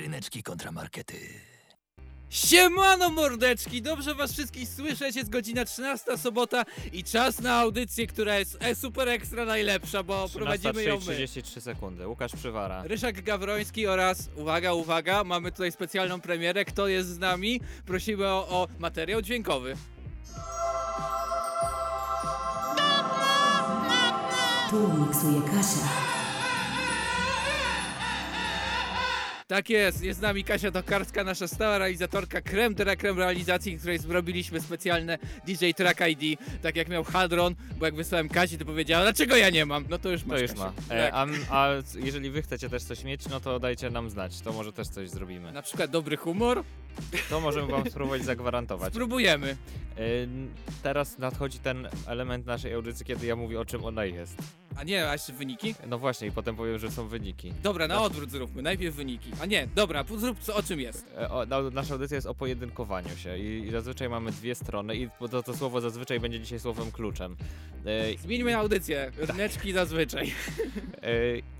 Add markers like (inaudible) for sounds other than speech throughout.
Ryneczki kontramarkety. Siemano mordeczki, dobrze was wszystkich słyszeć, jest godzina 13 sobota i czas na audycję, która jest e, super ekstra najlepsza, bo prowadzimy ją my. 33 sekundy. Łukasz Przywara. Ryszak Gawroński oraz, uwaga, uwaga, mamy tutaj specjalną premierę, kto jest z nami? Prosimy o, o materiał dźwiękowy. Tu miksuje Kasia. Tak jest, jest z nami Kasia Tokarska, nasza stała realizatorka, krem de la creme realizacji, której zrobiliśmy specjalne DJ Track ID, tak jak miał Hadron, bo jak wysłałem Kasi, to powiedziała, dlaczego ja nie mam? No to już masz, To już ma. Tak. E, a, a jeżeli wy chcecie też coś mieć, no to dajcie nam znać. To może też coś zrobimy. Na przykład dobry humor? To możemy wam spróbować zagwarantować. Spróbujemy. E, teraz nadchodzi ten element naszej audycji, kiedy ja mówię o czym ona jest. A nie, a jeszcze wyniki? No właśnie, i potem powiem, że są wyniki. Dobra, na odwrót zróbmy, najpierw wyniki. A nie, dobra, po- zrób co, o czym jest. E, O, no, nasza audycja jest o pojedynkowaniu się i, i zazwyczaj mamy dwie strony i to, to słowo zazwyczaj będzie dzisiaj słowem kluczem. E, Zmieńmy audycję, ryneczki zazwyczaj. (laughs) E,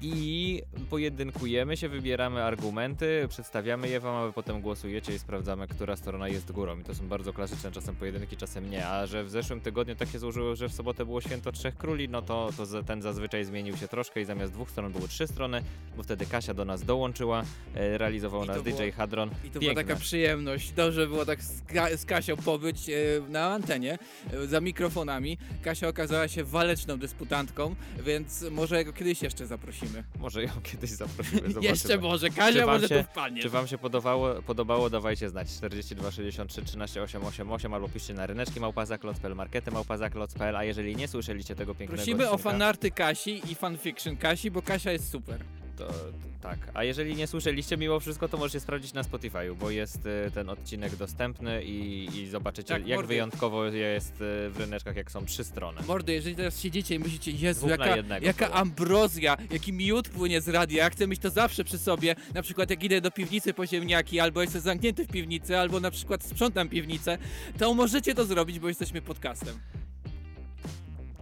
I pojedynkujemy się, wybieramy argumenty, przedstawiamy je wam, a wy potem głosujecie i sprawdzamy, która strona jest górą. I to są bardzo klasyczne czasem pojedynki, czasem nie. A że w zeszłym tygodniu tak się złożyło, że w sobotę było święto Trzech Króli, no to, to za- ten zazwyczaj zmienił się troszkę i zamiast dwóch stron były trzy strony, bo wtedy Kasia do nas dołączyła, e, realizował I nas DJ było- Hadron. I to Piękne. była taka przyjemność. Dobrze było tak z, Ka- z Kasią pobyć e, na antenie, e, za mikrofonami. Kasia okazała się waleczną dysputantką, więc może ją kiedyś jeszcze zaprosimy. Może ją kiedyś zaprosimy, (laughs) zobaczymy. jeszcze może, Kasia może się- tu wpadnie. Czy wam się podobało, podobało? Dawajcie znać. 42 63 13 888 albo piszcie na ryneczki małpazaklot.pl, markety małpazaklot.pl, a jeżeli nie słyszeliście tego pięknego Prosimy o odcinka, Kasi i fanfiction Kasi, bo Kasia jest super. to, to tak. A jeżeli nie słyszeliście mimo wszystko, to możecie sprawdzić na Spotify'u, bo jest y, ten odcinek dostępny i, i zobaczycie Tak, jak mordy. wyjątkowo jest y, w ryneczkach, jak są trzy strony. Mordy, jeżeli teraz siedzicie i myślicie, Jezu, Dwóch jaka, jaka było. ambrozja, jaki miód płynie z radia, ja chcę mieć to zawsze przy sobie, na przykład jak idę do piwnicy po ziemniaki, albo jestem zamknięty w piwnicy, albo na przykład sprzątam piwnicę, to możecie to zrobić, bo jesteśmy podcastem.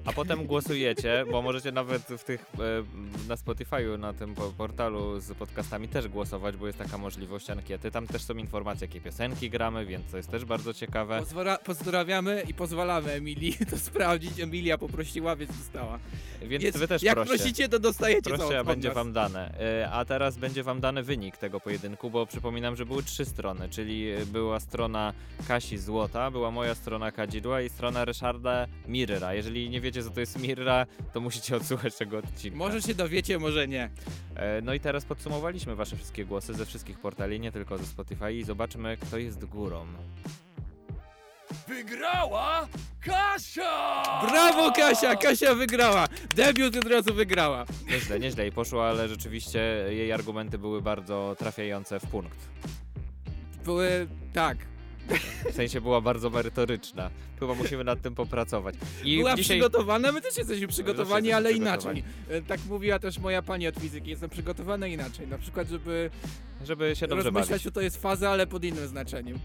A potem głosujecie, bo możecie nawet w tych e, na Spotify'u, na tym po- portalu z podcastami też głosować, bo jest taka możliwość ankiety. Tam też są informacje, jakie piosenki gramy, więc to jest też bardzo ciekawe. Pozwora- pozdrawiamy i pozwalamy Emilii (laughs) to sprawdzić. Emilia poprosiła, więc dostała. Więc wy też jak proście. prosicie, to dostajecie Proszę, będzie wam dane. E, A teraz będzie wam dany wynik tego pojedynku, bo przypominam, że były trzy strony, czyli e, była strona Kasi Złota, była moja strona Kadzidła i strona Ryszarda Mirra. Jeżeli nie wiecie, co to jest Mirra, to musicie odsłuchać tego odcinka. Może się dowiecie, może nie. E, No i teraz podsumowaliśmy wasze wszystkie głosy ze wszystkich portali, nie tylko ze Spotify i zobaczmy, kto jest górą. Wygrała Kasia! Brawo Kasia! Kasia wygrała! Debiut od razu wygrała. Nieźle, nieźle i poszło, ale rzeczywiście jej argumenty były bardzo trafiające w punkt. Były, tak, W sensie była bardzo merytoryczna. Chyba musimy nad tym popracować. I była dzisiaj... przygotowana, my też jesteśmy przygotowani, ale przygotowani. inaczej. E, Tak mówiła też moja pani od fizyki, jestem przygotowany inaczej. Na przykład, żeby żeby się dobrze rozmyślać, bawić. że to jest faza, ale pod innym znaczeniem.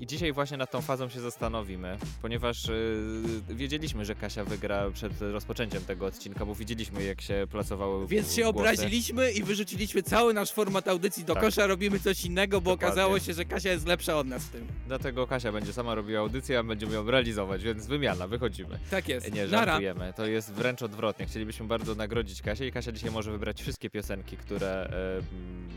I dzisiaj właśnie nad tą fazą się zastanowimy, ponieważ yy, wiedzieliśmy, że Kasia wygra przed rozpoczęciem tego odcinka, bo widzieliśmy jak się placowały Więc się głosy. obraziliśmy i wyrzuciliśmy cały nasz format audycji do Tak. kosza, robimy coś innego, bo Dokładnie. okazało się, że Kasia jest lepsza od nas w tym. Dlatego Kasia będzie sama robiła audycję, a będziemy ją realizować, więc wymiana, wychodzimy. Tak jest. Nie, Nara. żartujemy. To jest wręcz odwrotnie. Chcielibyśmy bardzo nagrodzić Kasię i Kasia dzisiaj może wybrać wszystkie piosenki, które mm,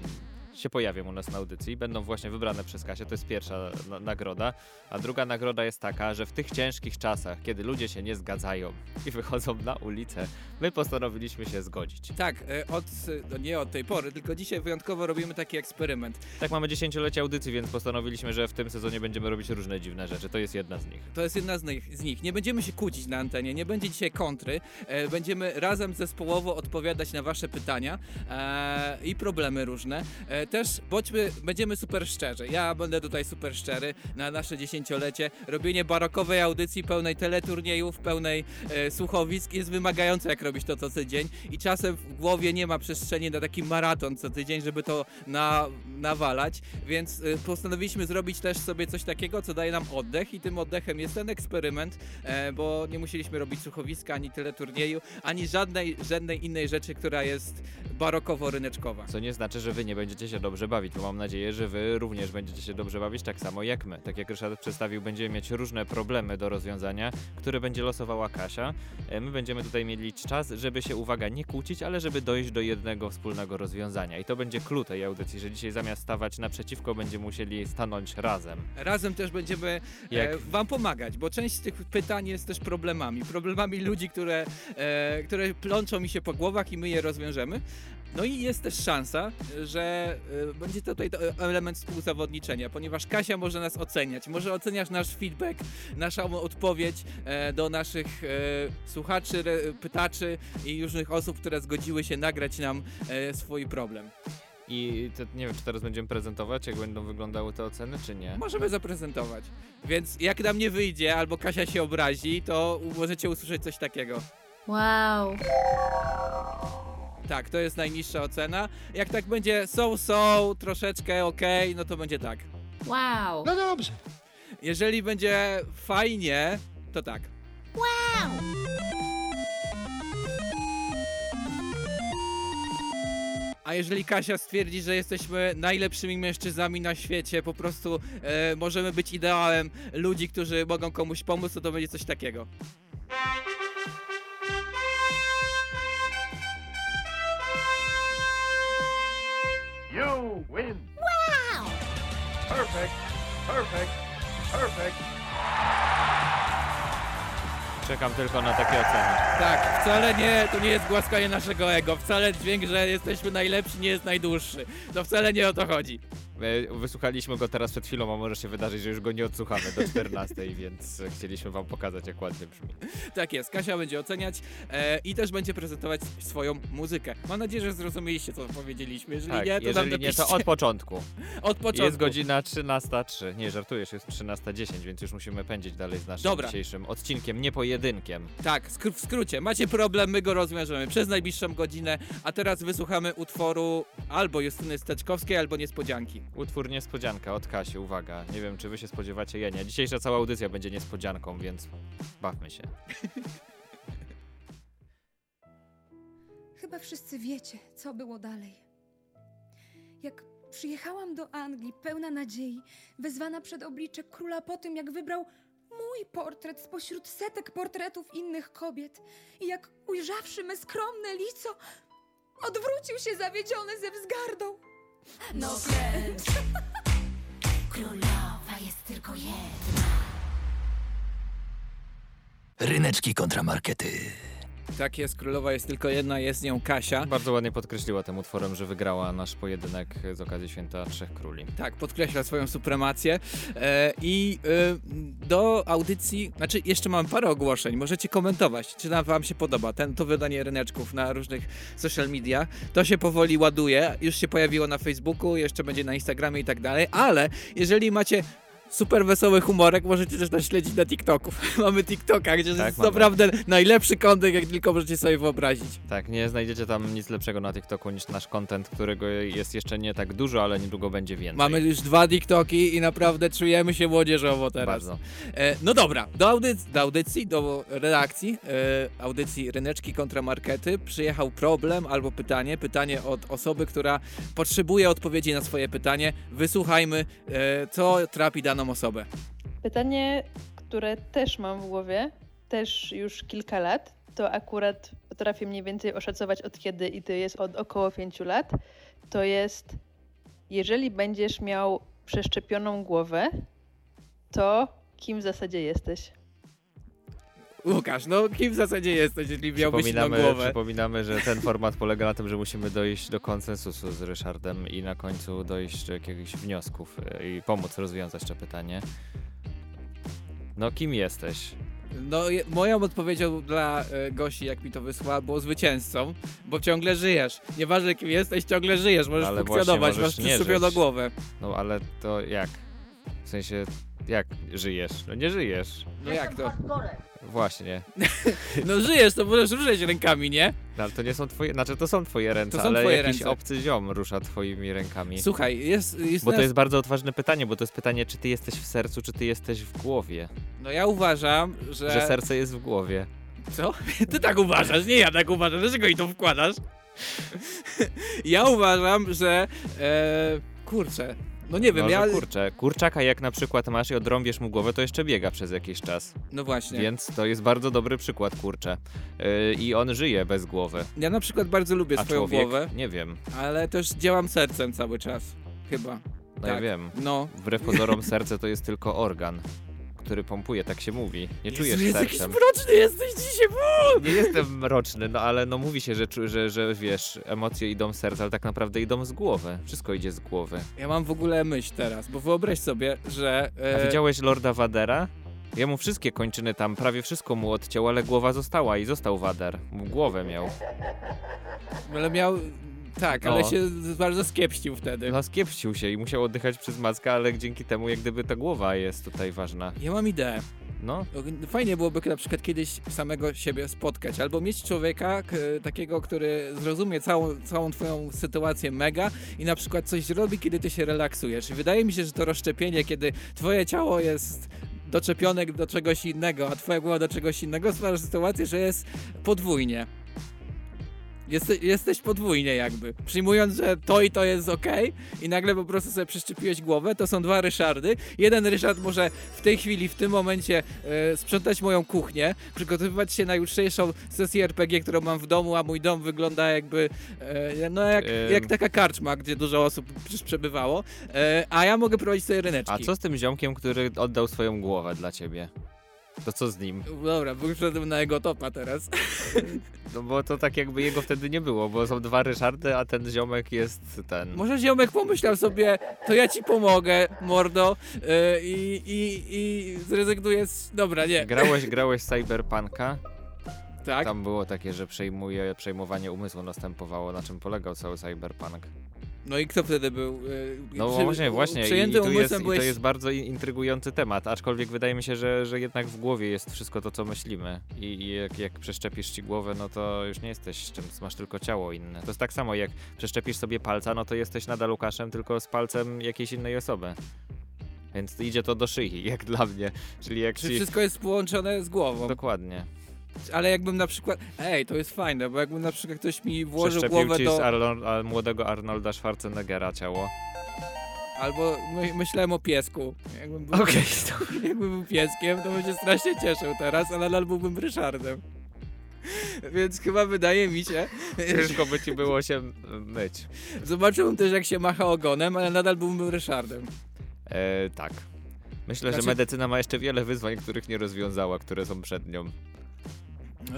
się pojawią u nas na audycji. Będą właśnie wybrane przez Kasię. To jest pierwsza na nagroda. A druga nagroda jest taka, że w tych ciężkich czasach, kiedy ludzie się nie zgadzają i wychodzą na ulicę, my postanowiliśmy się zgodzić. Tak, e, od, no nie od tej pory, tylko dzisiaj wyjątkowo robimy taki eksperyment. Tak mamy dziesięciolecie audycji, więc postanowiliśmy, że w tym sezonie będziemy robić różne dziwne rzeczy. To jest jedna z nich. To jest jedna z nich, z nich. Nie będziemy się kłócić na antenie, nie będzie dzisiaj kontry. E, będziemy razem zespołowo odpowiadać na wasze pytania e, i problemy różne. E, też bądźmy, będziemy super szczerzy. Ja będę tutaj super szczery na nasze dziesięciolecie. Robienie barokowej audycji pełnej teleturniejów, pełnej e, słuchowisk jest wymagające, jak robić to co tydzień. I czasem w głowie nie ma przestrzeni na taki maraton co tydzień, żeby to na, nawalać. Więc e, postanowiliśmy zrobić też sobie coś takiego, co daje nam oddech i tym oddechem jest ten eksperyment, e, bo nie musieliśmy robić słuchowiska, ani teleturnieju, ani żadnej, żadnej innej rzeczy, która jest barokowo-ryneczkowa. Co nie znaczy, że wy nie będziecie będziecie się dobrze bawić, bo mam nadzieję, że wy również będziecie się dobrze bawić tak samo jak my. Tak jak Ryszard przedstawił, będziemy mieć różne problemy do rozwiązania, które będzie losowała Kasia. E, My będziemy tutaj mieli czas, żeby się, uwaga, nie kłócić, ale żeby dojść do jednego wspólnego rozwiązania. I to będzie klucz tej audycji, że dzisiaj zamiast stawać naprzeciwko, będziemy musieli stanąć razem. Razem też będziemy Jak- e, wam pomagać, bo część z tych pytań jest też problemami. Problemami ludzi, które, e, które plączą mi się po głowach i my je rozwiążemy. No i jest też szansa, że e, będzie tutaj element współzawodniczenia, ponieważ Kasia może nas oceniać, może oceniać nasz feedback, naszą odpowiedź e, do naszych e, słuchaczy, pytaczy i różnych osób, które zgodziły się nagrać nam swój problem. I to, nie wiem, czy teraz będziemy prezentować, jak będą wyglądały te oceny, czy nie. Możemy zaprezentować. Więc jak nam nie wyjdzie, albo Kasia się obrazi, to możecie usłyszeć coś takiego. Wow. Tak, to jest najniższa ocena. Jak tak będzie so-so, troszeczkę okej, no to będzie tak. Wow. No dobrze. Jeżeli będzie fajnie, to tak. A jeżeli Kasia stwierdzi, że jesteśmy najlepszymi mężczyznami na świecie, po prostu e, możemy być ideałem ludzi, którzy mogą komuś pomóc, to to będzie coś takiego. You win. Wow! Perfect. Perfect. Perfect. Czekam tylko na takie oceny. Tak, wcale nie, to nie jest głaskanie naszego ego, wcale dźwięk, że jesteśmy najlepsi nie jest najdłuższy. To wcale nie o to chodzi. Wysłuchaliśmy go teraz przed chwilą, a może się wydarzyć, że już go nie odsłuchamy do 14, (laughs) więc chcieliśmy wam pokazać, jak ładnie brzmi. Tak jest, Kasia będzie oceniać e, i też będzie prezentować swoją muzykę. Mam nadzieję, że zrozumieliście, co powiedzieliśmy. Jeżeli Tak, nie, to nam jeżeli nie, napiszcie to od początku. (laughs) od początku. Jest godzina 13.03. Nie, żartujesz, jest 13.10, więc już musimy pędzić dalej z naszym Dobra. dzisiejszym odcinkiem, nie pojedynkiem. Tak, w skrócie, macie problem, my go rozwiążemy przez najbliższą godzinę, a teraz wysłuchamy utworu albo Justyny Steczkowskiej, albo Niespodzianki. Utwór Niespodzianka od Kasi, uwaga. Nie wiem, czy wy się spodziewacie, ja nie. Dzisiejsza cała audycja będzie niespodzianką, więc bawmy się. (laughs) Chyba wszyscy wiecie, co było dalej. Jak przyjechałam do Anglii pełna nadziei, wezwana przed oblicze króla po tym, jak wybrał mój portret spośród setek portretów innych kobiet i jak ujrzawszy me skromne lico, odwrócił się zawiedziony ze wzgardą. No wręcz. (laughs) Królowa jest tylko jedna. Ryneczki kontramarkety. Tak jest, królowa jest tylko jedna, jest nią Kasia. Bardzo ładnie podkreśliła tym utworem, że wygrała nasz pojedynek z okazji Święta Trzech Króli. Tak, podkreśla swoją supremację. E, I e, do audycji, znaczy jeszcze mam parę ogłoszeń, możecie komentować, czy nam wam się podoba ten, to wydanie ryneczków na różnych social media. To się powoli ładuje, już się pojawiło na Facebooku, jeszcze będzie na Instagramie i tak dalej, ale jeżeli macie super wesoły humorek, możecie też nas śledzić na TikToku. (laughs) Mamy TikToka, gdzie Tak, jest mamy. naprawdę najlepszy kontent, jak tylko możecie sobie wyobrazić. Tak, nie znajdziecie tam nic lepszego na TikToku niż nasz content, którego jest jeszcze nie tak dużo, ale niedługo będzie więcej. Mamy już dwa TikToki i naprawdę czujemy się młodzieżowo teraz. Bardzo. E, no dobra, do, audyc- do audycji, do redakcji, e, audycji Ryneczki kontra Markety przyjechał problem albo pytanie, pytanie od osoby, która potrzebuje odpowiedzi na swoje pytanie. Wysłuchajmy, e, co trapi daną osobę. Pytanie, które też mam w głowie, też już kilka lat, to akurat potrafię mniej więcej oszacować od kiedy i to jest od około 5 lat, to jest jeżeli będziesz miał przeszczepioną głowę, to kim w zasadzie jesteś? Łukasz, no kim w zasadzie jesteś, jeśli miałbyś na Przypominamy, głowę? przypominamy, że ten format polega na tym, że musimy dojść do konsensusu z Ryszardem i na końcu dojść do jakiegoś wniosków e, i pomóc rozwiązać to pytanie. No kim jesteś? No, je- moją odpowiedzią dla e, Gosi, jak mi to wysłała, było zwycięzcą, bo ciągle żyjesz. Nieważne kim jesteś, ciągle żyjesz, możesz Ale funkcjonować, masz możesz przyczepioną żyć. głowę. No ale to jak? W sensie, jak żyjesz? No nie żyjesz. No jak to? Właśnie. (laughs) No żyjesz, to możesz ruszać rękami, nie? No, ale to nie są twoje, znaczy to są twoje ręce, To są ale twoje jakiś ręce. obcy ziom rusza twoimi rękami. Słuchaj, jest... jest Bo to jest bardzo odważne pytanie, bo to jest pytanie, czy ty jesteś w sercu, czy ty jesteś w głowie. No ja uważam, że... Że serce jest w głowie. Co? Ty tak uważasz, nie ja tak uważam. Dlaczego i to wkładasz? Ja uważam, że e, kurczę, no nie wiem, Może ja... kurczę, kurczaka jak na przykład masz i odrąbiesz mu głowę, to jeszcze biega przez jakiś czas. No właśnie. Więc to jest bardzo dobry przykład, kurczę. Yy, I on żyje bez głowy. Ja na przykład bardzo lubię A swoją człowiek? głowę, Nie wiem. ale też działam sercem cały czas. Chyba. No ja Tak. wiem. No. Wbrew pozorom serce to jest tylko organ, który pompuje, tak się mówi. Nie czujesz Jezu, jest jakiś sercem. mroczny jesteś dzisiaj. Buu! Nie jestem mroczny, no ale no mówi się, że, czu- że, że wiesz, emocje idą z serca, ale tak naprawdę idą z głowy. Wszystko idzie z głowy. Ja mam w ogóle myśl teraz, bo wyobraź sobie, że... A E, widziałeś Lorda Vadera? Jemu wszystkie kończyny tam, prawie wszystko mu odciął, ale głowa została i został Vader. Głowę miał. ale miał... Tak, ale No. się z- bardzo skiepścił wtedy. No skiepścił się i musiał oddychać przez maskę, ale dzięki temu jak gdyby ta głowa jest tutaj ważna. Ja mam ideę. No, Fajnie byłoby na przykład kiedyś samego siebie spotkać, albo mieć człowieka takiego, który zrozumie całą, całą twoją sytuację mega i na przykład coś zrobi, kiedy ty się relaksujesz. I wydaje mi się, że to rozszczepienie, kiedy twoje ciało jest doczepione do czegoś innego, a twoja głowa do czegoś innego, stwarza sytuację, że jest podwójnie. Jeste, jesteś podwójnie jakby. Przyjmując, że to i to jest ok i nagle po prostu sobie przeszczepiłeś głowę, to są dwa Ryszardy. Jeden Ryszard może w tej chwili, w tym momencie e, sprzątać moją kuchnię, przygotowywać się na jutrzejszą sesję RPG, którą mam w domu, a mój dom wygląda jakby e, no jak, jak taka karczma, gdzie dużo osób przecież przebywało, e, a ja mogę prowadzić sobie ryneczki. a co z tym ziomkiem, który oddał swoją głowę dla ciebie? To co z nim? Dobra, wyszedłem na jego topa teraz. (laughs) No bo to tak jakby jego wtedy nie było, bo są dwa Ryszardy, a ten ziomek jest ten. Może ziomek pomyślał sobie, to ja ci pomogę, mordo, e, i, i, i zrezygnuję z... Dobra, nie. Grałeś, (laughs) grałeś Cyberpunka? Tak? Tam było takie, że przejmuje, przejmowanie umysłu następowało, na czym polegał cały Cyberpunk. No i kto wtedy był? e, No właśnie, właśnie. I, tu jest, umysłem I byłeś... to jest bardzo in- intrygujący temat, aczkolwiek wydaje mi się, że, że jednak w głowie jest wszystko to, co myślimy. I, i jak, jak przeszczepisz ci głowę, no to już nie jesteś czymś, masz tylko ciało inne. To jest tak samo, jak przeszczepisz sobie palca, no to jesteś nadal Łukaszem, tylko z palcem jakiejś innej osoby. Więc idzie to do szyi, (laughs) jak dla mnie. Czyli jak Czy ci... wszystko jest połączone z głową. Dokładnie. Ale jakbym na przykład... Ej, to jest fajne, bo jakbym na przykład ktoś mi włożył głowę do... z Arno- a, młodego Arnolda Schwarzeneggera ciało. Albo my, myślałem o piesku. Jakbym był, Okej, (laughs) jakbym był pieskiem, to bym się strasznie cieszył teraz, a nadal byłbym Ryszardem. Więc chyba wydaje mi się, ciężko by ci było się myć. zobaczyłbym też jak się macha ogonem, ale nadal byłbym Ryszardem. E, tak. Myślę, Znaczy- że medycyna ma jeszcze wiele wyzwań, których nie rozwiązała, które są przed nią.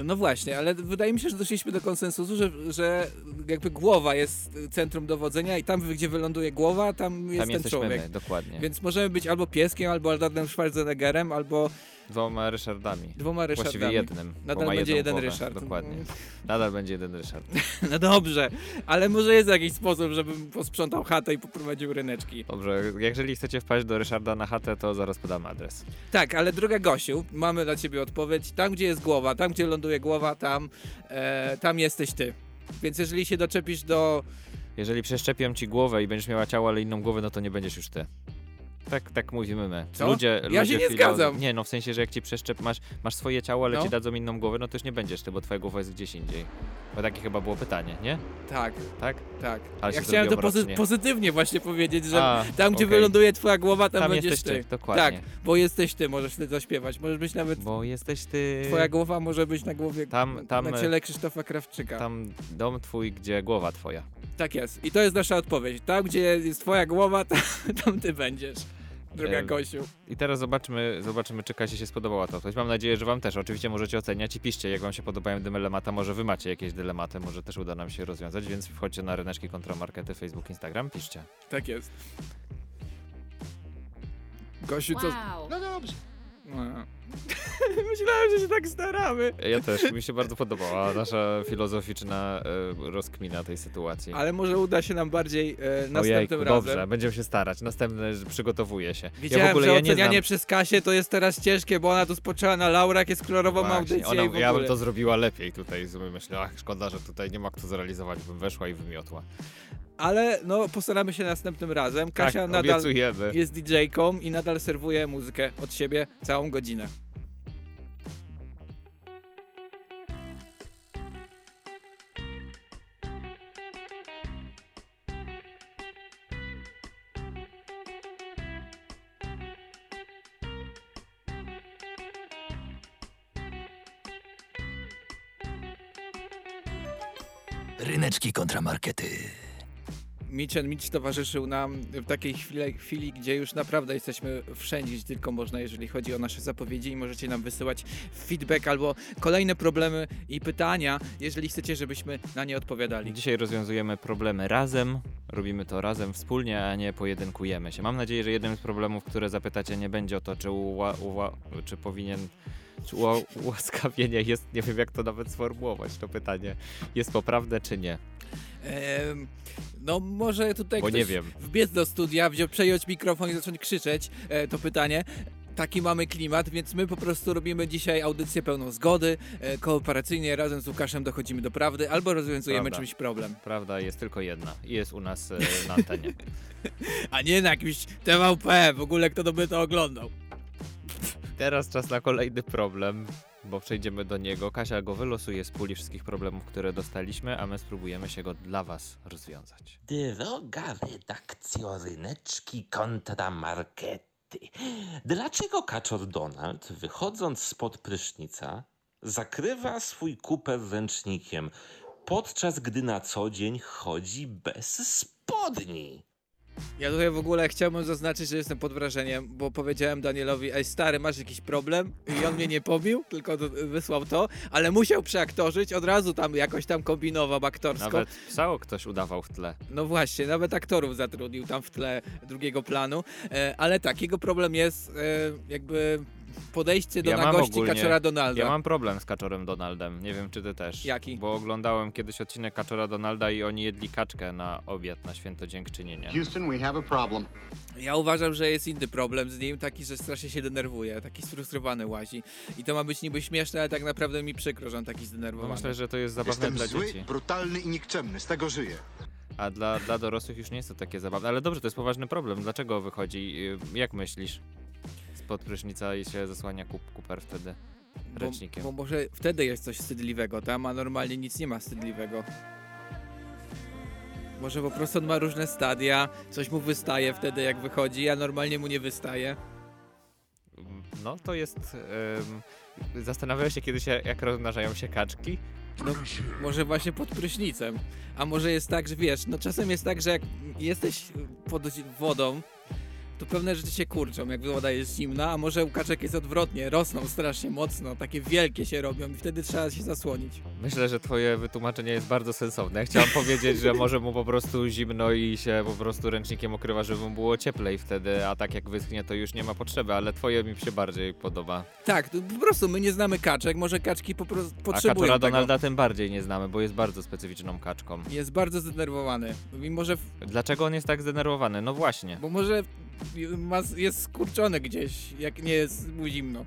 No właśnie, ale wydaje mi się, że doszliśmy do konsensusu, że, że jakby głowa jest centrum dowodzenia i tam, gdzie wyląduje głowa, tam jest Tam ten jesteśmy człowiek. my, dokładnie. Więc możemy być albo pieskiem, albo Arnoldem Schwarzeneggerem, albo Dwoma Ryszardami. dwoma Ryszardami. Właściwie jednym. Nadal będzie jeden głowę. Ryszard. Dokładnie. (laughs) Nadal będzie jeden Ryszard. (laughs) No dobrze, ale może jest jakiś sposób, żebym posprzątał chatę i poprowadził ryneczki. Dobrze, jeżeli chcecie wpaść do Ryszarda na chatę, to zaraz podam adres. Tak, ale droga Gosiu, mamy dla ciebie odpowiedź. Tam, gdzie jest głowa, tam, gdzie ląduje głowa, tam, e, tam jesteś ty. Więc jeżeli się doczepisz do... Jeżeli przeszczepią ci głowę i będziesz miała ciało, ale inną głowę, no to nie będziesz już ty. Tak, tak mówimy my. Co? Ludzie, Ja ludzie się nie filo- zgadzam. Nie, no w sensie, że jak ci przeszczep, masz, masz swoje ciało, ale No. ci dadzą inną głowę, no to już nie będziesz ty, bo twoja głowa jest gdzieś indziej. Bo takie chyba było pytanie, nie? Tak, Tak? tak. Ale ja chciałem to pozy- pozytywnie właśnie powiedzieć, że A, tam, gdzie okej. wyląduje twoja głowa, tam, Tam będziesz ty. ty, dokładnie. Tak, bo jesteś ty, możesz ty zaśpiewać. Możesz być nawet... Bo jesteś ty... Twoja głowa może być na głowie, Tam- tam, na ciele Krzysztofa Krawczyka. Tam dom twój, gdzie głowa twoja. Tak jest. I to jest nasza odpowiedź. Tam, gdzie jest twoja głowa, (laughs) tam, tam ty będziesz. Droga Em, Gosiu. I teraz zobaczmy, zobaczymy, czy Kasie się spodobała ta odpowiedź. Mam nadzieję, że wam też. Oczywiście możecie oceniać i piszcie, jak wam się podobają dylemata. Może wy macie jakieś dylematy, może też uda nam się rozwiązać, więc wchodźcie na ryneczki kontramarkety, Facebook, Instagram, piszcie. Tak jest. Gosiu, co... Wow. No dobrze. No. (laughs) Myślałem, że się tak staramy. Ja też, mi się bardzo podobała nasza filozoficzna e, rozkmina tej sytuacji. Ale może uda się nam bardziej e, następnym Ojejku, razem. dobrze, będziemy się starać. Następny że przygotowuję się. Widziałem, ja w ogóle że ja nie ocenianie znam... przez Kasię to jest teraz ciężkie, bo ona tu spoczęła na laurach, jest kolorową Właśnie, audycję ona, i w ja bym ogóle. to zrobiła lepiej tutaj. Myślę, ach, szkoda, że tutaj nie ma kto zrealizować, bym weszła i wymiotła. Ale no, postaramy się następnym razem. Kasia tak, nadal jest DJ-ką i nadal serwuje muzykę od siebie całą godzinę. Ryneczki kontramarkety. Mitch Mitch towarzyszył nam w takiej chwili, chwili, gdzie już naprawdę jesteśmy wszędzie, gdzie tylko można, jeżeli chodzi o nasze zapowiedzi i możecie nam wysyłać feedback albo kolejne problemy i pytania, jeżeli chcecie, żebyśmy na nie odpowiadali. Dzisiaj rozwiązujemy problemy razem, robimy to razem, wspólnie, a nie pojedynkujemy się. Mam nadzieję, że jednym z problemów, które zapytacie, nie będzie o to, czy, uła, uła, czy powinien. Ułaskawienie jest, nie wiem jak to nawet sformułować, to pytanie, jest poprawne czy nie? No może tutaj Bo ktoś nie wiem. wbiec do studia, wziął, przejąć mikrofon i zacząć krzyczeć e, to pytanie. Taki mamy klimat, więc my po prostu robimy dzisiaj audycję pełną zgody, e, kooperacyjnie razem z Łukaszem dochodzimy do prawdy albo rozwiązujemy Prawda. czymś problem. Prawda jest tylko jedna i jest u nas e, na antenie. (laughs) A nie na jakimś TVP, w ogóle kto to by to oglądał. Teraz czas na kolejny problem, bo przejdziemy do niego. Kasia go wylosuje z puli wszystkich problemów, które dostaliśmy, a my spróbujemy się go dla was rozwiązać. Droga redakcjo Ryneczki kontra Markety. Dlaczego kaczor Donald, wychodząc spod prysznica, zakrywa swój kuper ręcznikiem, podczas gdy na co dzień chodzi bez spodni? Ja tutaj w ogóle chciałbym zaznaczyć, że jestem pod wrażeniem, bo powiedziałem Danielowi, ej stary, masz jakiś problem? I on mnie nie pobił, tylko wysłał to, ale musiał przeaktorzyć, od razu tam jakoś tam kombinował aktorsko. Nawet psało ktoś udawał w tle. No właśnie, nawet aktorów zatrudnił tam w tle drugiego planu, e, ale tak, jego problem jest e, jakby podejście do Ja nagości ogólnie- Kaczora Donalda. Ja mam problem z Kaczorem Donaldem, nie wiem czy ty też. Jaki? Bo oglądałem kiedyś odcinek Kaczora Donalda i oni jedli kaczkę na obiad na święto dziękczynienia. Houston, we have a problem. Ja uważam, że jest inny problem z nim, taki, że strasznie się denerwuje, taki sfrustrowany łazi. I to ma być niby śmieszne, ale tak naprawdę mi przykro, że on taki No zdenerwowany. myślę, że to jest zabawne Jestem dla zły, dzieci. brutalny i nikczemny, z tego żyję. A dla, dla dorosłych już nie jest to takie zabawne. Ale dobrze, to jest poważny problem. Dlaczego wychodzi? y, Jak myślisz? Spod prysznica i się zasłania kup, kuper wtedy bo, ręcznikiem. bo może wtedy jest coś wstydliwego tam, a normalnie nic nie ma wstydliwego. Może po prostu on ma różne stadia, coś mu wystaje wtedy jak wychodzi, a normalnie mu nie wystaje. No to jest. Um, zastanawiałeś się kiedyś, jak jak rozmnażają się kaczki? No, może właśnie pod prysznicem. A może jest tak, że wiesz, no czasem jest tak, że jak jesteś pod wodą, to pewne rzeczy się kurczą, jak woda jest zimna, a może u kaczek jest odwrotnie, rosną strasznie mocno, takie wielkie się robią i wtedy trzeba się zasłonić. Myślę, że twoje wytłumaczenie jest bardzo sensowne. Chciałem powiedzieć, że może mu po prostu zimno i się po prostu ręcznikiem okrywa, żeby mu było cieplej wtedy, a tak jak wyschnie, to już nie ma potrzeby, ale twoje mi się bardziej podoba. Tak, po prostu my nie znamy kaczek, może kaczki po prostu A potrzebują Kaczora tego. Donalda tym bardziej nie znamy, bo jest bardzo specyficzną kaczką. Jest bardzo zdenerwowany. Mimo, że. Dlaczego on jest tak zdenerwowany? No właśnie. Bo może jest skurczony gdzieś, jak nie jest mu zimno.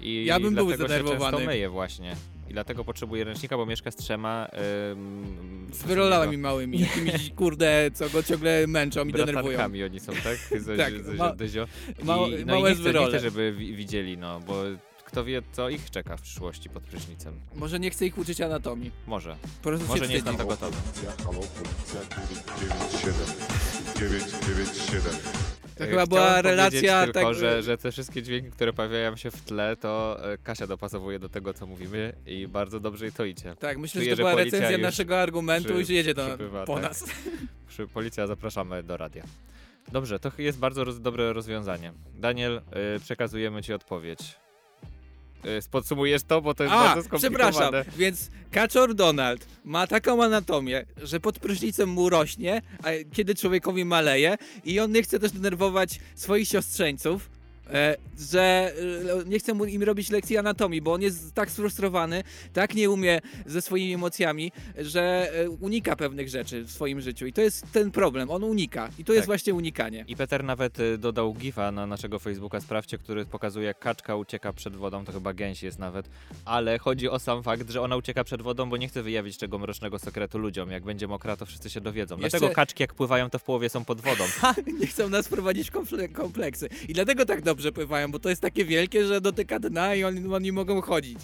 I Ja bym był się zdenerwowany. często myje właśnie. I dlatego potrzebuje ręcznika, bo mieszka z trzema... Ym, Z wyrolami małymi, (laughs) jakimiś kurde, co go ciągle męczą i denerwują. Oni są, tak? Z, (laughs) Tak, z, z, ma- dyzio. ma- I, no małe i nie chcę, nie chcę, żeby wi- widzieli, no, bo kto wie, co ich czeka w przyszłości pod prysznicem. Może nie chce ich uczyć anatomii. Może. Po prostu Może się nie jest na to gotowy. Halo, policja 997. 997. To E, chyba chciałem była relacja tylko, tak... że, że te wszystkie dźwięki, które pojawiają się w tle, to e, Kasia dopasowuje do tego, co mówimy i bardzo dobrze jej to idzie. Tak, myślę, Czuję, że że to była policja recenzja naszego argumentu i że jedzie do, przybywa, po tak. nas. (laughs) Policja zapraszamy do radia. Dobrze, to jest bardzo roz, dobre rozwiązanie. Daniel, y, przekazujemy ci odpowiedź. Y, podsumujesz to, bo to jest A, bardzo przepraszam, skomplikowane. więc Kaczor Donald ma taką anatomię, że pod prysznicem mu rośnie, a kiedy człowiekowi maleje i on nie chce też denerwować swoich siostrzeńców, że e, nie chce mu im robić lekcji anatomii, bo on jest tak sfrustrowany, tak nie umie ze swoimi emocjami, że e, unika pewnych rzeczy w swoim życiu i to jest ten problem, on unika i to jest Tak. właśnie unikanie. I Peter nawet dodał gifa na naszego Facebooka, sprawdźcie, który pokazuje jak kaczka ucieka przed wodą, to chyba gęś jest nawet, ale chodzi o sam fakt, że ona ucieka przed wodą, bo nie chce wyjawić tego mrocznego sekretu ludziom. Jak będzie mokra, to wszyscy się dowiedzą. Jeszcze- Dlatego kaczki jak pływają, to w połowie są pod wodą. (laughs) nie chcą nas prowadzić w kompleksy. I dlatego tak dobrze pływają, bo to jest takie wielkie, że dotyka dna i oni, oni mogą chodzić.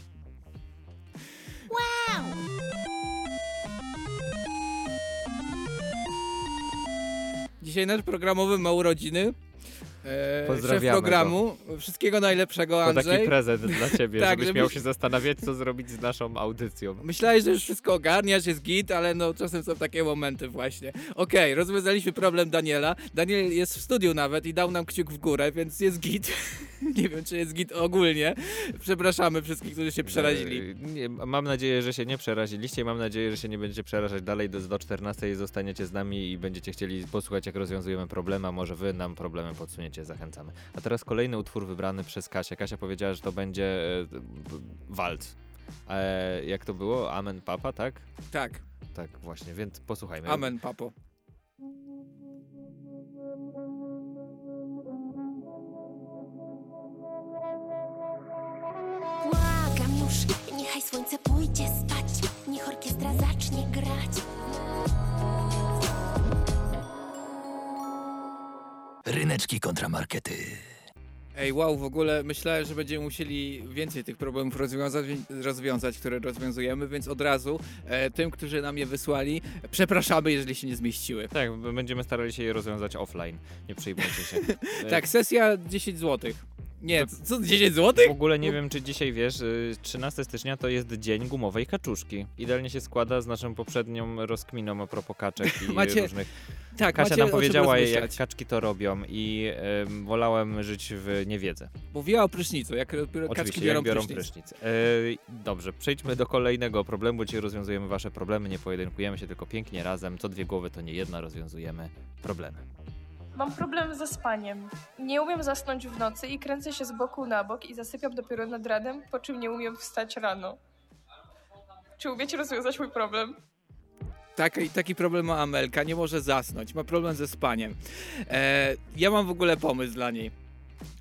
Dzisiaj nasz programowy ma urodziny. E, szef Pozdrawiamy programu. Wszystkiego najlepszego, To Andrzej. taki prezent dla (laughs) ciebie, Tak, żebyś miał się zastanawiać, co zrobić z naszą audycją. Myślałeś, że już wszystko ogarniasz, jest git, ale no czasem są takie momenty właśnie. Okej, rozwiązaliśmy problem Daniela. Daniel jest w studiu nawet i dał nam kciuk w górę, więc jest git. (laughs) Nie wiem, czy jest git ogólnie. Przepraszamy wszystkich, którzy się przerazili. E, Nie, mam nadzieję, że się nie przeraziliście i mam nadzieję, że się nie będziecie przerażać dalej do, do 14 i zostaniecie z nami i będziecie chcieli posłuchać, jak rozwiązujemy problemy, a może wy nam problemy podsuniecie, zachęcamy. A teraz kolejny utwór wybrany przez Kasię. Kasia powiedziała, że to będzie e, walc. E, jak to było? Amen Papa, tak? Tak, Tak, właśnie, więc posłuchajmy. amen, papo. Błagam już, Ryneczki kontramarkety. Ej, wow, w ogóle myślałem, że będziemy musieli więcej tych problemów rozwiązać, rozwiązać które rozwiązujemy, więc od razu e, tym, którzy nam je wysłali, przepraszamy, jeżeli się nie zmieściły. Tak, będziemy starali się je rozwiązać offline. Nie przejmujcie się. (laughs) Tak, sesja 10 zł. Nie, co, 10 zł? W ogóle nie wiem, czy dzisiaj wiesz, y, 13 stycznia to jest dzień gumowej kaczuszki. Idealnie się składa z naszą poprzednią rozkminą a propos kaczek (laughs) i Macie- różnych. Tak, Kasia macie nam powiedziała, jak kaczki to robią i em, wolałem żyć w niewiedzy. Mówiła o prysznicu, jak kaczki biorą, jak biorą prysznic. prysznic. E, dobrze, przejdźmy do kolejnego problemu. Dzisiaj rozwiązujemy wasze problemy, nie pojedynkujemy się tylko pięknie razem. Co dwie głowy to nie jedna, rozwiązujemy problemy. Mam problem ze spaniem. Nie umiem zasnąć w nocy i kręcę się z boku na bok i zasypiam dopiero nad ranem, po czym nie umiem wstać rano. Czy umiecie rozwiązać mój problem? Taki, taki problem ma Amelka, nie może zasnąć, ma problem ze spaniem. E, ja mam w ogóle pomysł dla niej,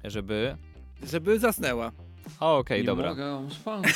Żeby... żeby zasnęła. O, okej, nie dobra. mogę. (laughs)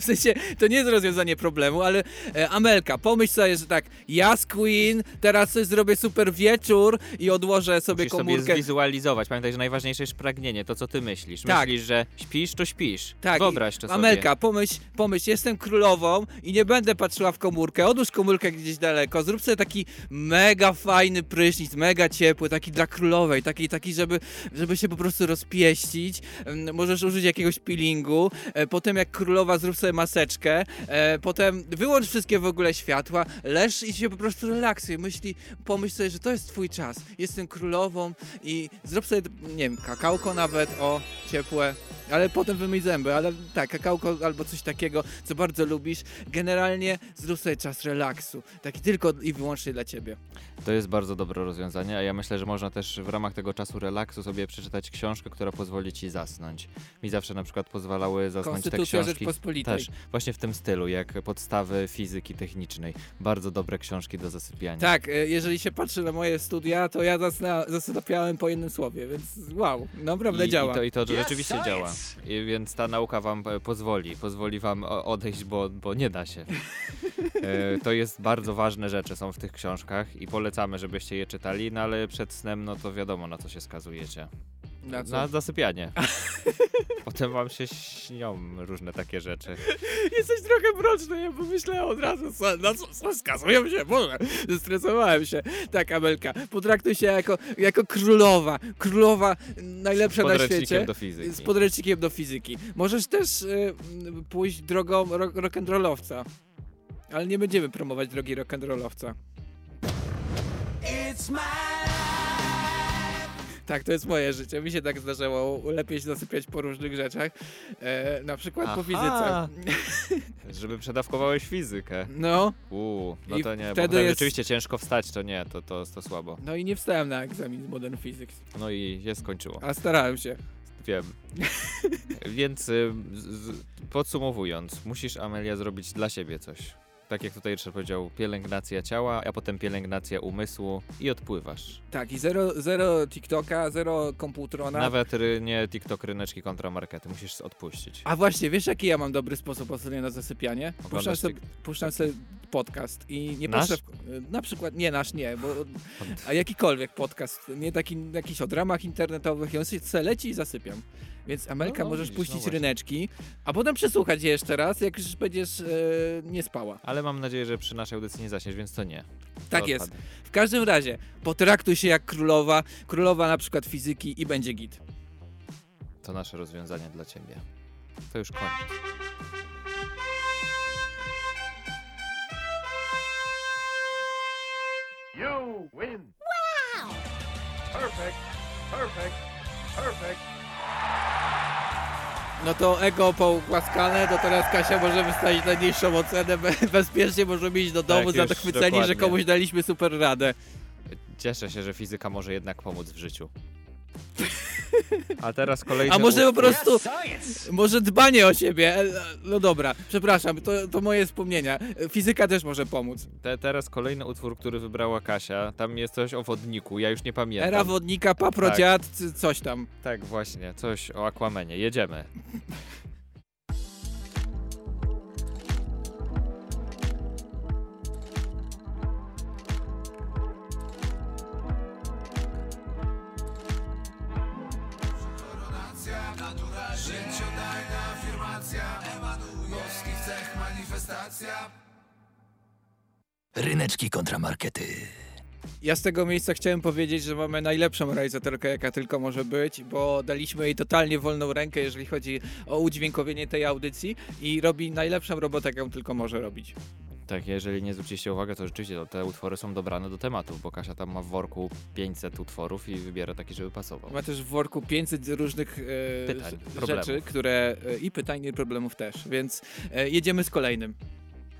W sensie, to nie jest rozwiązanie problemu, ale e, Amelka, pomyśl sobie, że tak, ja z Queen, teraz sobie zrobię super wieczór i odłożę sobie Musisz sobie komórkę. zwizualizować. Pamiętaj, że najważniejsze jest pragnienie, to co ty myślisz. Tak. Myślisz, że śpisz, to śpisz. Tak, Wyobraź to sobie. Amelka, pomyśl, pomyśl, jestem królową i nie będę patrzyła w komórkę. Odłóż komórkę gdzieś daleko, zrób sobie taki mega fajny prysznic, mega ciepły, taki dla królowej, taki, taki żeby, żeby się po prostu rozpieścić. Em, Możesz użyć jakiegoś peelingu, e, potem jak królowa zrób sobie maseczkę, e, potem wyłącz wszystkie w ogóle światła, leż i się po prostu relaksuj. Myśli, pomyśl sobie, że to jest twój czas. Jestem królową i zrób sobie, nie wiem, kakałko nawet, o, ciepłe, ale potem wymyj zęby, ale tak, kakałko albo coś takiego, co bardzo lubisz. Generalnie zrób sobie czas relaksu, taki tylko i wyłącznie dla ciebie. To jest bardzo dobre rozwiązanie, a ja myślę, że można też w ramach tego czasu relaksu sobie przeczytać książkę, która pozwoli ci zasnąć. Mi zawsze na przykład pozwalały zasnąć te książki. Rzeczpospolitej. Też, właśnie w tym stylu, jak podstawy fizyki technicznej. Bardzo dobre książki do zasypiania. Tak, e, jeżeli się patrzy na moje studia, to ja zasna, zasypiałem po jednym słowie, więc wow, naprawdę I, działa. I to, i to rzeczywiście działa. I, więc ta nauka wam e, pozwoli, pozwoli wam o- odejść, bo, bo nie da się. (laughs) E, to jest bardzo ważne rzeczy są w tych książkach i polecamy, żebyście je czytali, no ale przed snem, no to wiadomo na co się skazujecie. Na co? Na zasypianie. (laughs) Potem wam się śnią różne takie rzeczy. (laughs) Jesteś trochę mroczny, ja pomyślałem od razu, co, na co, co skazuję się, Boże, zestresowałem się. Tak, Amelka, potraktuj się jako, jako królowa, królowa najlepsza Z na podręcznikiem świecie. do fizyki. Z podręcznikiem do fizyki. Możesz też y, pójść drogą ro, rock'n'rollowca, ale nie będziemy promować drogi rock'n'rollowca. Tak, to jest moje życie. Mi się tak zdarzało lepiej się zasypiać po różnych rzeczach. E, na przykład po Aha. fizyce. Żeby przedawkowałeś fizykę. No, Uuu, no I to nie, bo wtedy potem jest- rzeczywiście ciężko wstać, to nie, to, to, to słabo. no i nie wstałem na egzamin z Modern Physics, No i się skończyło. a starałem się. Wiem. (laughs) Więc y, z, z, podsumowując, musisz Amelia zrobić dla siebie coś. Tak jak tutaj Ryszard powiedział, pielęgnacja ciała, a potem pielęgnacja umysłu i odpływasz. Tak, i zero, zero TikToka, zero komputrona. Nawet ry, nie TikTok, ryneczki kontra markety, musisz odpuścić. A właśnie, wiesz jaki ja mam dobry sposób ostatnio na zasypianie? Puszczam sobie, puszczam sobie podcast i nie Nasz? patrzę... w- Na przykład, nie nasz, nie, bo... A jakikolwiek podcast, nie taki jakiś o dramach internetowych i on sobie leci i zasypiam. Więc Amelka No, no, możesz widzisz, puścić no ryneczki, a potem przesłuchać je jeszcze raz, jak już będziesz e, nie spała. Ale mam nadzieję, że przy naszej audycji nie zaśniesz, więc to nie. Tak To jest. odpadnie. W każdym razie, potraktuj się jak królowa, królowa na przykład fizyki i będzie git. To nasze rozwiązanie dla ciebie. To już koniec. You win. Wow! Perfect, perfect, perfect. No to ego pougłaskane, to teraz Kasia może wystawić najniższą ocenę, be- bezpiecznie możemy iść do domu Tak, już zachwyceni, że dokładnie. komuś daliśmy super radę. Cieszę się, że fizyka może jednak pomóc w życiu. (laughs) A teraz kolejny A może po prostu, może dbanie o siebie, e, no dobra, przepraszam, to, to moje wspomnienia. Fizyka też może pomóc. Te, teraz kolejny utwór, który wybrała Kasia. Tam jest coś o wodniku, ja już nie pamiętam. Era wodnika, paprociad, c- coś tam. Tak, właśnie, coś o Aquamenie. Jedziemy. Ryneczki kontramarkety. Ja z tego miejsca chciałem powiedzieć, że mamy najlepszą realizatorkę, jaka tylko może być, bo daliśmy jej totalnie wolną rękę, jeżeli chodzi o udźwiękowienie tej audycji i robi najlepszą robotę, jaką tylko może robić. Tak, jeżeli nie zwróciliście uwagi, to rzeczywiście to te utwory są dobrane do tematów, bo Kasia tam ma w worku 500 utworów i wybiera taki, żeby pasował. Ma też w worku 500 różnych e, Pytań, rzeczy, problemów. które e, i pytań, i problemów też, więc e, jedziemy z kolejnym.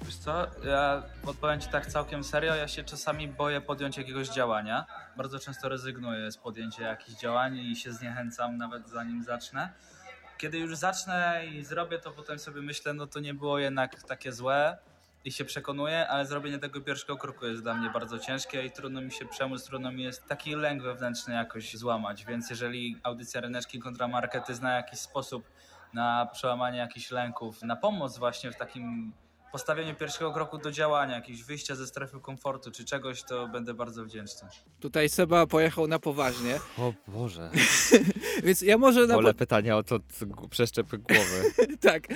Wiesz co, ja odpowiem Ci tak całkiem serio, ja się czasami boję podjąć jakiegoś działania. Bardzo często rezygnuję z podjęcia jakichś działań i się zniechęcam nawet zanim zacznę. Kiedy już zacznę i zrobię to, potem sobie myślę, no to nie było jednak takie złe i się przekonuję, ale zrobienie tego pierwszego kroku jest dla mnie bardzo ciężkie i trudno mi się przemóc, trudno mi jest taki lęk wewnętrzny jakoś złamać, więc jeżeli audycja Ryneczki kontra Markety zna jakiś sposób na przełamanie jakichś lęków, na pomoc właśnie w takim postawieniu pierwszego kroku do działania, jakieś wyjścia ze strefy komfortu czy czegoś, to będę bardzo wdzięczny. Tutaj Seba pojechał na poważnie, O Boże. (laughs) więc ja może na Wolę pytania o to przeszczepy głowy. (laughs) tak,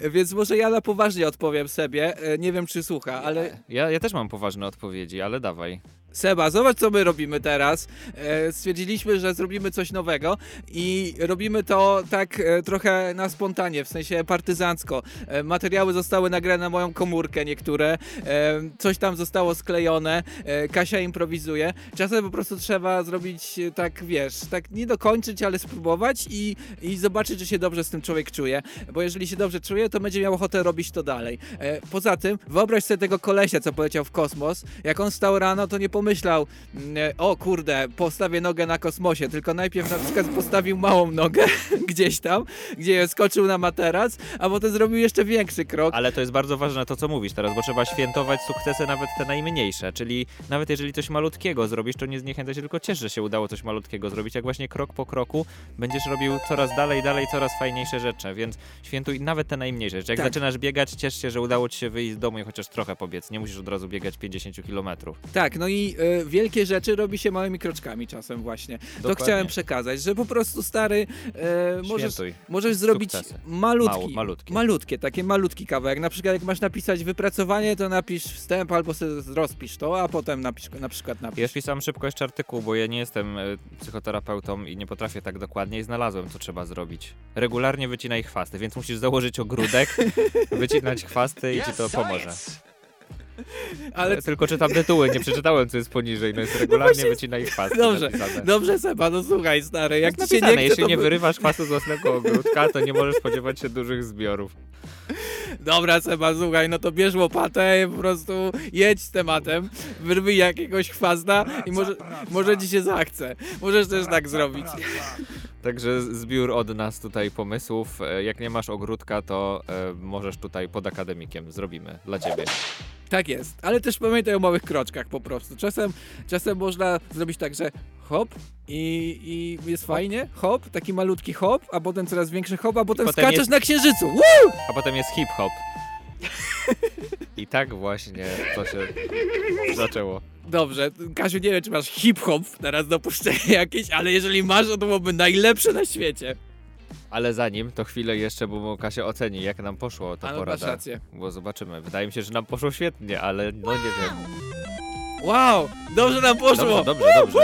więc może ja na poważnie odpowiem sobie, E, nie wiem czy słucha, ale Ja, ja też mam poważne odpowiedzi, ale dawaj. Seba, zobacz co my robimy teraz. E, stwierdziliśmy, że zrobimy coś nowego i robimy to tak e, trochę na spontanie, w sensie partyzancko. E, materiały zostały nagrane na moją komórkę niektóre, coś tam zostało sklejone, Kasia improwizuje. Czasem po prostu trzeba zrobić tak, wiesz, tak nie dokończyć, ale spróbować i, i zobaczyć, czy się dobrze z tym człowiek czuje, bo jeżeli się dobrze czuje, to będzie miał ochotę robić to dalej. Poza tym, wyobraź sobie tego kolesia, co poleciał w kosmos. Jak on stał rano, to nie pomyślał, mm, e, o kurde, postawię nogę na kosmosie, tylko najpierw na przykład postawił małą nogę (laughs) gdzieś tam, gdzie skoczył na materac, a potem zrobił jeszcze większy krok. Ale to jest bardzo ważne to, co mówisz teraz, bo trzeba świętować sukcesy nawet te najmniejsze, czyli nawet jeżeli coś malutkiego zrobisz, to nie zniechęcaj się, tylko ciesz, że się udało coś malutkiego zrobić, jak właśnie krok po kroku będziesz robił coraz dalej, dalej, coraz fajniejsze rzeczy, więc świętuj nawet te najmniejsze rzeczy. Jak Tak. zaczynasz biegać, ciesz się, że udało ci się wyjść z domu i chociaż trochę pobiec, nie musisz od razu biegać 50 kilometrów. Tak, no i e, wielkie rzeczy robi się małymi kroczkami czasem właśnie. To Dokładnie. chciałem przekazać, że po prostu stary, e, możesz, Świętuj. możesz zrobić Sukcesy. malutki, Mało- malutkie. malutkie, takie malutki kawałek. Na przykład jak masz napisać wypracowanie, to napisz wstęp albo sobie rozpisz to, a potem napisz, na przykład napisz. Ja wpisałem szybko jeszcze artykuł, bo ja nie jestem e, psychoterapeutą i nie potrafię tak dokładnie i znalazłem, co trzeba zrobić. Regularnie wycinaj chwasty, więc musisz założyć ogródek, (laughs) wycinać chwasty i ci to pomoże. (laughs) Ale tylko czytam tytuły, nie przeczytałem, co jest poniżej. No jest regularnie wycinaj chwasty Dobrze, napisane. dobrze Seba, no słuchaj stary, jak ci się nie chce, jeśli to nie wy- wyrywasz chwastu z własnego (laughs) ogródka, to nie możesz spodziewać się dużych zbiorów. Dobra Seba, słuchaj, no to bierz łopatę i po prostu jedź z tematem, wyrwij jakiegoś chwasta i może, może ci się zachce. Możesz też tak zrobić. Także zbiór od nas tutaj pomysłów. E, Jak nie masz ogródka, to e, możesz tutaj pod akademikiem. Zrobimy dla ciebie. Tak jest, ale też pamiętaj o małych kroczkach po prostu. Czasem, czasem można zrobić tak, że hop i, i jest fajnie, hop, taki malutki hop, a potem coraz większy hop, a potem, potem skaczesz jest- na księżycu. Woo! A potem jest hip-hop. I tak właśnie to się zaczęło. Dobrze, Kasiu, nie wiem, czy masz hip-hop teraz dopuszczenie jakieś, ale jeżeli masz, to byłoby najlepsze na świecie. Ale zanim, to chwilę jeszcze, bo Kasia oceni, jak nam poszło ta A no, porada. rację. Bo zobaczymy. Wydaje mi się, że nam poszło świetnie, ale no nie wiem. Wow, dobrze nam poszło. Dobrze, dobrze, dobrze.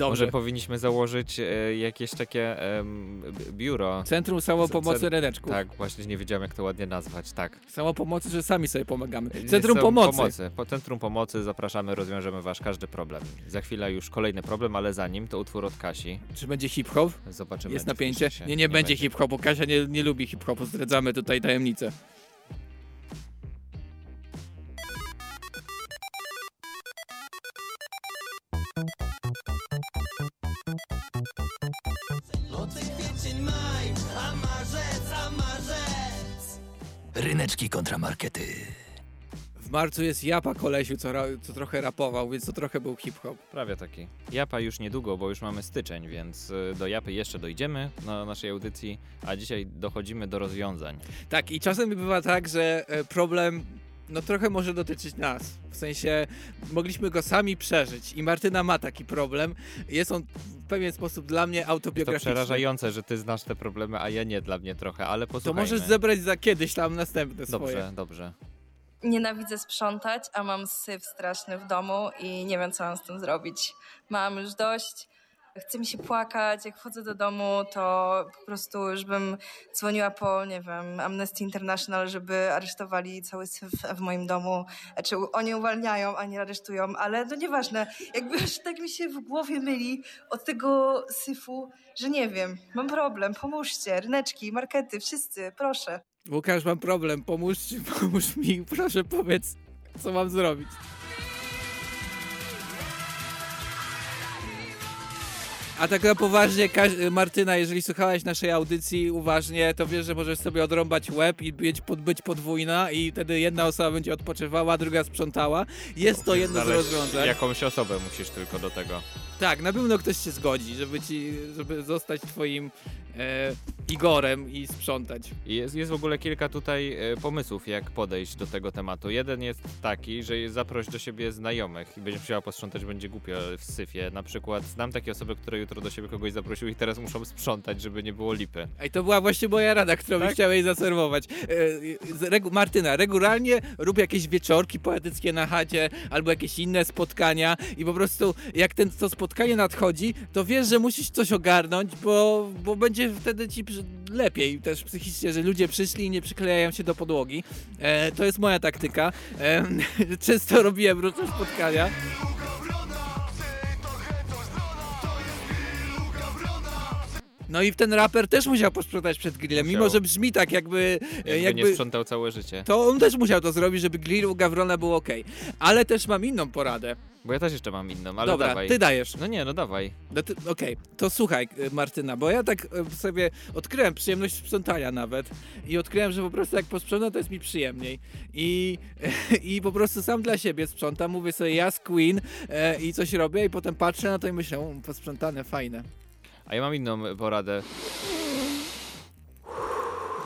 Dobrze. Może powinniśmy założyć e, jakieś takie b- biuro. Centrum Samopomocy Cen- Reneczków. Tak, właśnie nie wiedziałem jak to ładnie nazwać, tak. Samopomocy, że sami sobie pomagamy. Nie, Centrum sam- Pomocy. Po Centrum Pomocy zapraszamy, rozwiążemy wasz każdy problem. Za chwilę już kolejny problem, ale zanim to utwór od Kasi. Czy będzie hip-hop? Zobaczymy. Jest nie napięcie? się. Nie, nie, będzie hip-hopu. Kasia nie, nie lubi hip-hopu. Zdradzamy tutaj tajemnicę. Ryneczki kontramarkety. W marcu jest Japa kolesiu, co, ra- co trochę rapował, więc to trochę był hip-hop. Prawie taki. Japa już niedługo, bo już mamy styczeń, więc y, do Japy jeszcze dojdziemy na naszej audycji, a dzisiaj dochodzimy do rozwiązań. Tak, i czasem bywa tak, że e, problem no trochę może dotyczyć nas. W sensie mogliśmy go sami przeżyć i Martyna ma taki problem. Jest on w pewien sposób dla mnie Jest to autobiograficzny. przerażające, że ty znasz te problemy, a ja nie dla mnie trochę, ale To posłuchajmy. możesz zebrać za kiedyś tam następne swoje. Dobrze, dobrze. Nienawidzę sprzątać, a mam syf straszny w domu i nie wiem, co mam z tym zrobić. Mam już dość. Chce mi się płakać. Jak wchodzę do domu, to po prostu już bym dzwoniła po, nie wiem, Amnesty International, żeby aresztowali cały syf w moim domu. Znaczy, oni uwalniają, a nie aresztują, ale to nieważne. Jakby aż tak mi się w głowie myli od tego syfu, że nie wiem. Mam problem, pomóżcie. Ryneczki, markety, wszyscy, proszę. Łukasz, mam problem, pomóż, pomóż mi, proszę powiedz, co mam zrobić. A tak na poważnie, Martyna, jeżeli słuchałaś naszej audycji uważnie, to wiesz, że możesz sobie odrąbać łeb i być, pod, być podwójna i wtedy jedna osoba będzie odpoczywała, druga sprzątała. Jest to jedno z Znaleźć rozwiązań. Jakąś osobę musisz tylko do tego. Tak, na pewno ktoś się zgodzi, żeby ci, żeby zostać twoim e, Igorem i sprzątać. Jest, jest w ogóle kilka tutaj e, pomysłów, jak podejść do tego tematu. Jeden jest taki, że zaproś do siebie znajomych i będziesz musiała posprzątać, będzie głupio w syfie. Na przykład znam takie osoby, które jutro do siebie kogoś zaprosiły i teraz muszą sprzątać, żeby nie było lipy. Ej, to była właśnie moja rada, którą Tak? chciałem jej zaserwować. E, regu- Martyna, regularnie rób jakieś wieczorki poetyckie na chacie albo jakieś inne spotkania i po prostu jak ten, to spotkanie nadchodzi, to wiesz, że musisz coś ogarnąć, bo, bo będzie wtedy ci lepiej też psychicznie, że ludzie przyszli i nie przyklejają się do podłogi. E, to jest moja taktyka. E, (laughs) często robiłem różne spotkania. No i ten raper też musiał posprzątać przed grillem, Musiał. mimo że brzmi tak jakby... Jakby, jakby nie sprzątał całe życie. to on też musiał to zrobić, żeby grill u Gawrona był ok. Ale też mam inną poradę. Bo ja też jeszcze mam inną, ale Dobra, dawaj. ty dajesz. No nie, no dawaj. No Okej, to słuchaj, e, Martyna, bo ja tak e, sobie odkryłem przyjemność sprzątania nawet i odkryłem, że po prostu jak posprzątam, to jest mi przyjemniej. I, (laughs) i po prostu sam dla siebie sprzątam, mówię sobie ja z Queen e, i coś robię i potem patrzę na to i myślę, posprzątane, fajne. A ja mam inną poradę.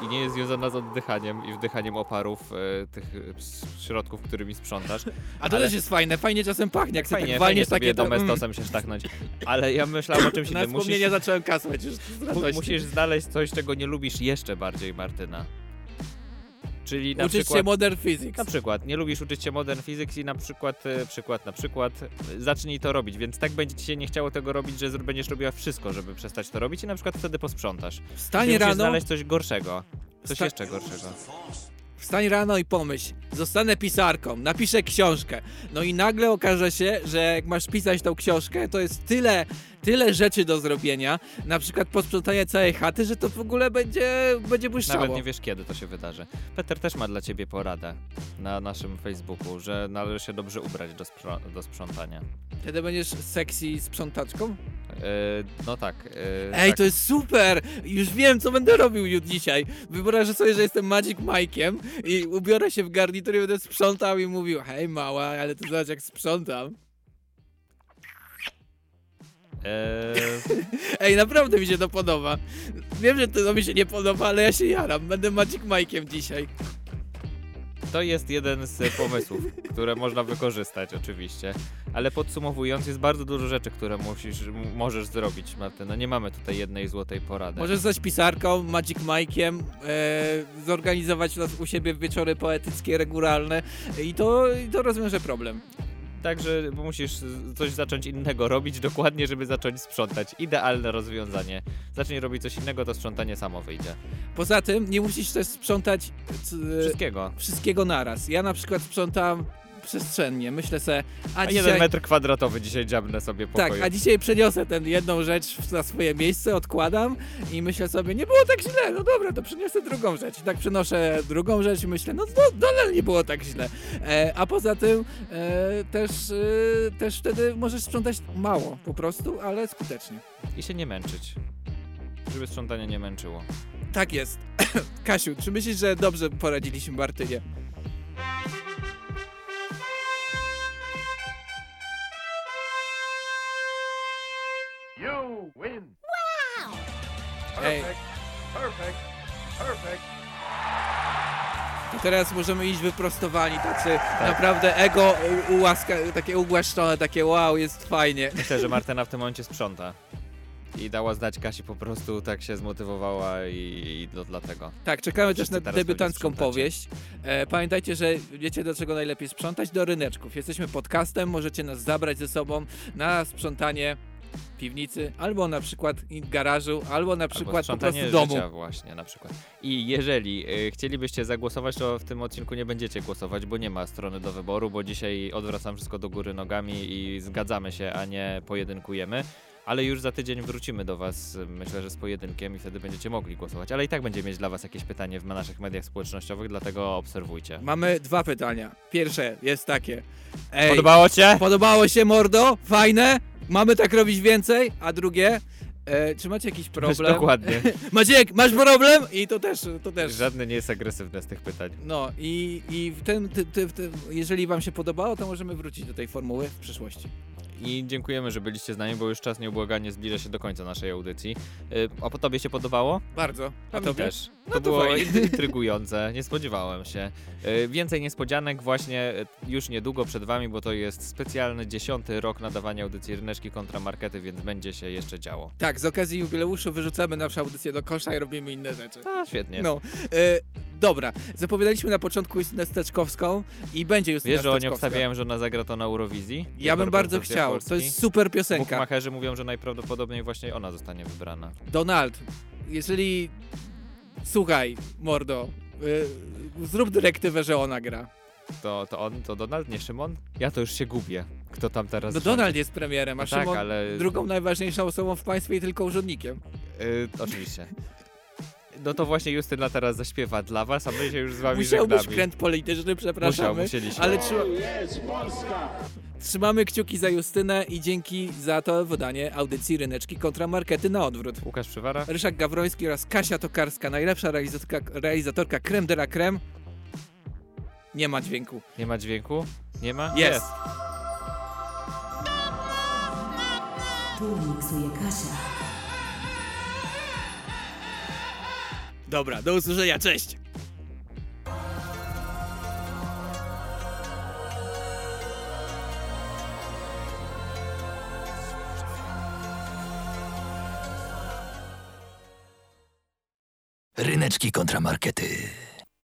I nie jest związana z oddychaniem i wdychaniem oparów e, tych e, środków, którymi sprzątasz. A to Ale- też jest fajne, fajnie czasem pachnie, jak sobie Fajnie, tak fajnie walniesz sobie takie... mm. domestosem się sztachnąć. Ale ja myślałem o czymś (laughs) Na innym. wspomnienia zacząłem kasłać już musisz znaleźć coś, czego nie lubisz jeszcze bardziej, Martyna. Czyli na Uczyć przykład... się Modern Physics. Na przykład, nie lubisz uczyć się Modern Physics i na przykład, e, przykład, na przykład, e, zacznij to robić, więc tak będzie ci się nie chciało tego robić, że będziesz robiła wszystko, żeby przestać to robić i na przykład wtedy posprzątasz. Czyli musisz rano- znaleźć coś gorszego, coś Wsta- jeszcze gorszego. Wstań rano i pomyśl, zostanę pisarką, napiszę książkę. No i nagle okaże się, że jak masz pisać tą książkę, to jest tyle, tyle rzeczy do zrobienia, na przykład posprzątanie całej chaty, że to w ogóle będzie, będzie błyszczało. Nawet nie wiesz, kiedy to się wydarzy. Peter też ma dla ciebie poradę na naszym Facebooku, że należy się dobrze ubrać do, do sprzątania. Wtedy będziesz sexy sprzątaczką? E, no tak. e, Ej, tak. to jest super! Już wiem, co będę robił ju- dzisiaj. Wyobrażę sobie, że jestem Magic Mike'iem i ubiorę się w garnitur i będę sprzątał i mówił hej mała, ale ty zobacz jak sprzątam. E, Ej, naprawdę mi się to podoba. Wiem, że to mi się nie podoba, ale ja się jaram. Będę Magic Mike'iem dzisiaj. To jest jeden z pomysłów, (laughs) które można wykorzystać oczywiście, ale podsumowując jest bardzo dużo rzeczy, które musisz, możesz zrobić, Martyna. Nie mamy tutaj jednej złotej porady. Możesz zostać pisarką, Magic Mike'iem, e, zorganizować u siebie wieczory poetyckie, regularne i to, i to rozwiąże problem. Także musisz coś zacząć innego robić dokładnie, żeby zacząć sprzątać. Idealne rozwiązanie. Zacznij robić coś innego, to sprzątanie samo wyjdzie. Poza tym nie musisz też sprzątać Wszystkiego. wszystkiego naraz. Ja na przykład sprzątam przestrzennie. Myślę sobie, a, A dzisiaj... jeden metr kwadratowy dzisiaj dziabnę sobie pokoju. Tak, a dzisiaj przeniosę tę jedną rzecz na swoje miejsce, odkładam i myślę sobie, nie było tak źle, no dobra, to przeniosę drugą rzecz. I tak przenoszę drugą rzecz i myślę, no do, dalej nie było tak źle. E, a poza tym e, też, e, też wtedy możesz sprzątać mało po prostu, ale skutecznie. I się nie męczyć. Żeby sprzątanie nie męczyło. Tak jest. (coughs) Kasiu, czy myślisz, że dobrze poradziliśmy Martynie? You win. Wow! Ej. Perfect. Perfect. Perfect. To teraz możemy iść wyprostowani, tacy naprawdę ego u- ułaska, takie ugłaszczone, takie wow, jest fajnie. Myślę, że Martyna (laughs) w tym momencie sprząta. I dała znać Kasi po prostu, tak się zmotywowała i, i to dlatego. Tak, czekamy też Wszyscy na teraz debiutancką pewnie sprzątacie. powieść. E, pamiętajcie, że wiecie do czego najlepiej sprzątać? Do ryneczków. Jesteśmy podcastem, możecie nas zabrać ze sobą na sprzątanie piwnicy, albo na przykład garażu, albo na Albo przykład po sprzątanie prostu domu. życia właśnie na przykład. I jeżeli y, chcielibyście zagłosować, to w tym odcinku nie będziecie głosować, bo nie ma strony do wyboru, bo dzisiaj odwracam wszystko do góry nogami i zgadzamy się, a nie pojedynkujemy. Ale już za tydzień wrócimy do Was, myślę, że z pojedynkiem i wtedy będziecie mogli głosować. Ale i tak będziemy mieć dla Was jakieś pytanie w naszych mediach społecznościowych, dlatego obserwujcie. Mamy dwa pytania. Pierwsze jest takie. Ej, Podobało Cię? Podobało się, mordo? Fajne? Mamy tak robić więcej? A drugie, e, czy macie jakiś problem? Dokładnie. (laughs) Maciek, masz problem? I to też, to też. Żadne nie jest agresywne z tych pytań. No i, i w tym, ty, ty, ty, jeżeli wam się podobało, to możemy wrócić do tej formuły w przyszłości. I dziękujemy, że byliście z nami, bo już czas nieubłaganie zbliża się do końca naszej audycji. Y, A po tobie się podobało? Bardzo. A A tobie? też. No to to było fajnie. int- intrygujące, nie spodziewałem się. Y, Więcej niespodzianek właśnie y, już niedługo przed wami, bo to jest specjalny dziesiąty rok nadawania audycji Ryneczki kontra Markety, więc będzie się jeszcze działo. Tak, z okazji jubileuszu wyrzucamy naszą audycję do kosza i robimy inne rzeczy. A, świetnie. No, e, dobra. Zapowiadaliśmy na początku Justynę Steczkowską i będzie Justyna Wiesz, że oni Steczkowska. obstawiają, że ona zagra to na Eurowizji? Ja bym bardzo Reprezentacja chciał. Polski. To jest super piosenka. Bukmacherzy mówią, że najprawdopodobniej właśnie ona zostanie wybrana. Donald, jeżeli... Słuchaj, mordo, y, zrób dyrektywę, że ona gra. To, to on, to Donald, nie Szymon? Ja to już się gubię. Kto tam teraz No rządzi. Donald jest premierem, a No tak, Szymon ale- drugą najważniejszą osobą w państwie i tylko urzędnikiem. Y, oczywiście. No to właśnie Justyna teraz zaśpiewa dla was, a my się już z wami Musiał być kręt polityczny, przepraszamy. Musiał, musieliśmy. Ale trzyma... trzymamy kciuki za Justynę i dzięki za to wydanie audycji Ryneczki kontra Markety na odwrót. Łukasz Przywara. Ryszak Gawroński oraz Kasia Tokarska, najlepsza realizatorka, realizatorka creme de la creme. Nie ma dźwięku. Nie ma dźwięku? Nie ma? Jest. Tu miksuje Kasia. Dobra, do usłyszenia, cześć! Ryneczki kontra markety.